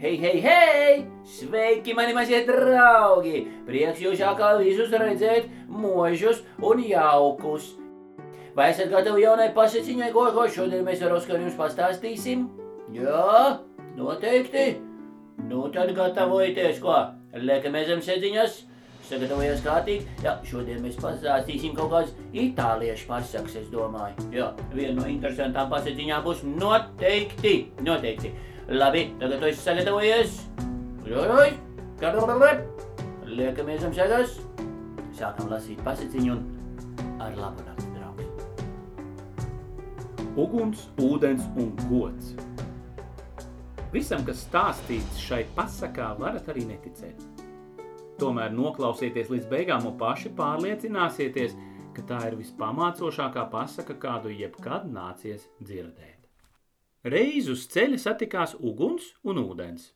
Hei, hei, hei! Sveiki, mani mazie draugi! Prieks jūs atkal visus redzēt, mūžus un jaukus! Vai esat gatavi jaunai pasaciņai, ko, ko šodien mēs ar Oskaru jums pastāstīsim? Jā, noteikti! Nu tad gatavojieties, ko? Liekamies zem sēdziņas! Sagatavojies kārtīgi. Jā, šodien mēs pastāstīsim kaut kādas itāliešu pasakas, es domāju. Jā, viena no interesantām pasakiņām būs noteikti, noteikti. Labi, tagad tu esi sagatavojies. Joj, joj, liekamies zem sēgas. Sākam lasīt pasakiņu un ar labu nakti, draugs. Uguns, ūdens un gods. Visam, kas stāstīts šai pasakā, varat arī neticēt. Tomēr noklausieties līdz beigām un paši pārliecināsieties, ka tā ir vispamācošākā pasaka, kādu jebkad nācies dzirdēt. Reiz uz ceļa satikās uguns un ūdens.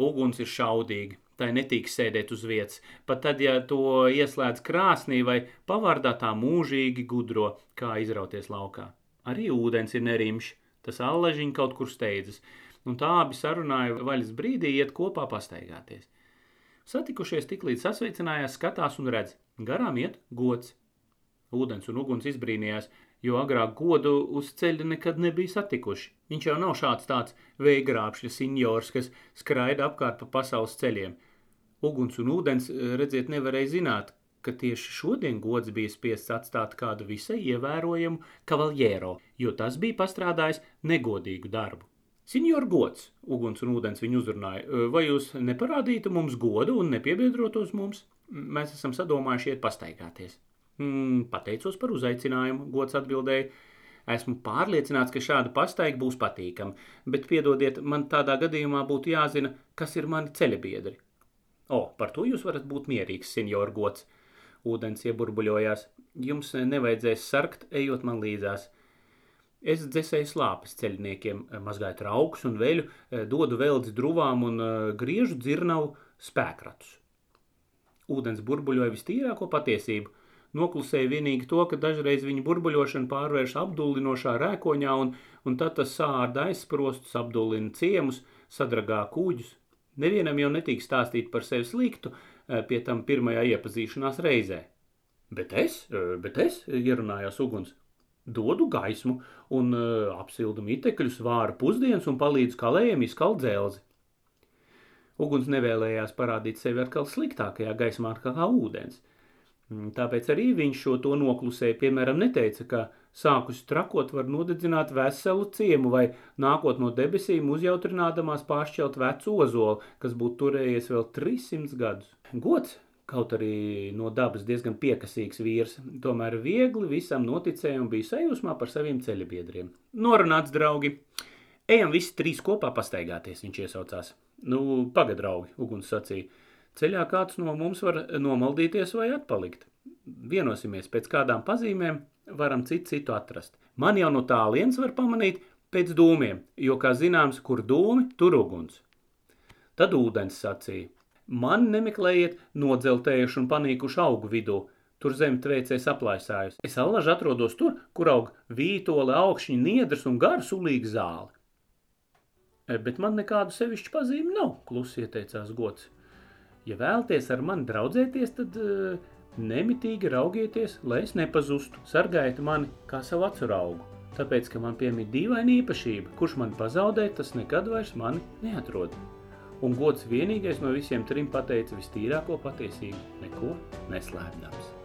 Uguns ir šaudīga, tai netīk sēdēt uz vietas, pat tad, ja to ieslēdz krāsnī vai pavārdā tā mūžīgi gudro, kā izrauties laukā. Arī ūdens ir nerimšs, tas allažiņ kaut kur steidzas, un tā abi sarunāja vaļas brīdī iet kopā pastaigāties. Satikušies tik līdz sasveicinājās, skatās un redz, garām iet gods. Ūdens un uguns izbrīnījās, jo agrāk godu uz ceļa nekad nebija satikuši. Viņš jau nav šāds tāds veigrāpšļa signors, kas skraida apkārt pa pasaules ceļiem. Uguns un ūdens, redziet, nevarēja zināt, ka tieši šodien gods bija spiests atstāt kādu visai ievērojamu kavaljēro, jo tas bija pastrādājis negodīgu darbu. Senjor gods, uguns un ūdens viņu uzrunāja, vai jūs neparādītu mums godu un nepiebiedrotos mums? Mēs esam sadomājuši iet pastaigāties. Mm, pateicos par uzaicinājumu, gods atbildēja. Esmu pārliecināts, ka šāda pastaiga būs patīkama, bet piedodiet, man tādā gadījumā būtu jāzina, kas ir mani ceļabiedri. O, par to jūs varat būt mierīgs, senjor gods. Ūdens ieburbuļojās. Jums nevajadzēs sarkt, ejot man līdzās. Es dzēsēju slāpes ceļniekiem, mazgāju traukus un veļu, dodu veldzi druvām un eh, griežu dzirnavu spēkratus. Ūdens burbuļoja vistīrāko patiesību. Noklusēja vienīgi to, ka dažreiz viņa burbuļošana pārvērš apdullinošā rēkoņā, un, un tad tas sārda aizsprostus, apdullina ciemus, sadragā kūģus. Nevienam jau netīk stāstīt par sevi sliktu, pie tam pirmajā iepazīšanās reizē. Bet es, bet es, ierunājās uguns, dodu gaismu un apsildu mitekļus, vāru pusdienas un palīdzu kalējiem izkalt dzelzi. Uguns nevēlējās parādīt sevi atkal sliktākajā gaismā kā ūdens. Mm, tāpēc arī viņš šo to noklusēja, piemēram, neteica, ka sākus trakot var nodedzināt veselu ciemu vai nākot no debesīm uzjautrinādamās pāršķelt vecu ozolu, kas būtu turējies vēl 300 gadus. Gods kaut arī no dabas diezgan piekasīgs vīrs, tomēr viegli visam noticēja un bija sajūsmā par saviem ceļabiedriem. Norunāts, draugi! Ejam visi trīs kopā pastaigāties, viņš iesaucās. Nu, pagad, draugi, uguns sacīja. Ceļā kāds no mums var nomaldīties vai atpalikt. Vienosimies pēc kādām pazīmēm, varam citu citu atrast. Man jau no tālienes var pamanīt pēc dūmiem, jo, kā zināms, kur dūmi, tur uguns. Tad ūdens sacīja. Man nemeklējiet nodzeltējuši un panīkuši augu vidū. Tur zem tveicēs aplaisājus. Es allaž atrodos tur, kur aug vītole, augšņi, niedrs un gara sulīga zāle. E, bet man nekādu sevišķu pazīmi nav, klusi ieteicās gods. Ja vēlties ar mani draudzēties, tad uh, nemitīgi raugieties, lai es nepazustu, sargājiet mani kā savu acu augu. Tāpēc, ka man piemīt dīvaina īpašība, kurš man pazaudē, tas nekad vairs mani neatrod un gods vienīgais no visiem trim pateica vistīrāko patiesību, neko neslēpdams.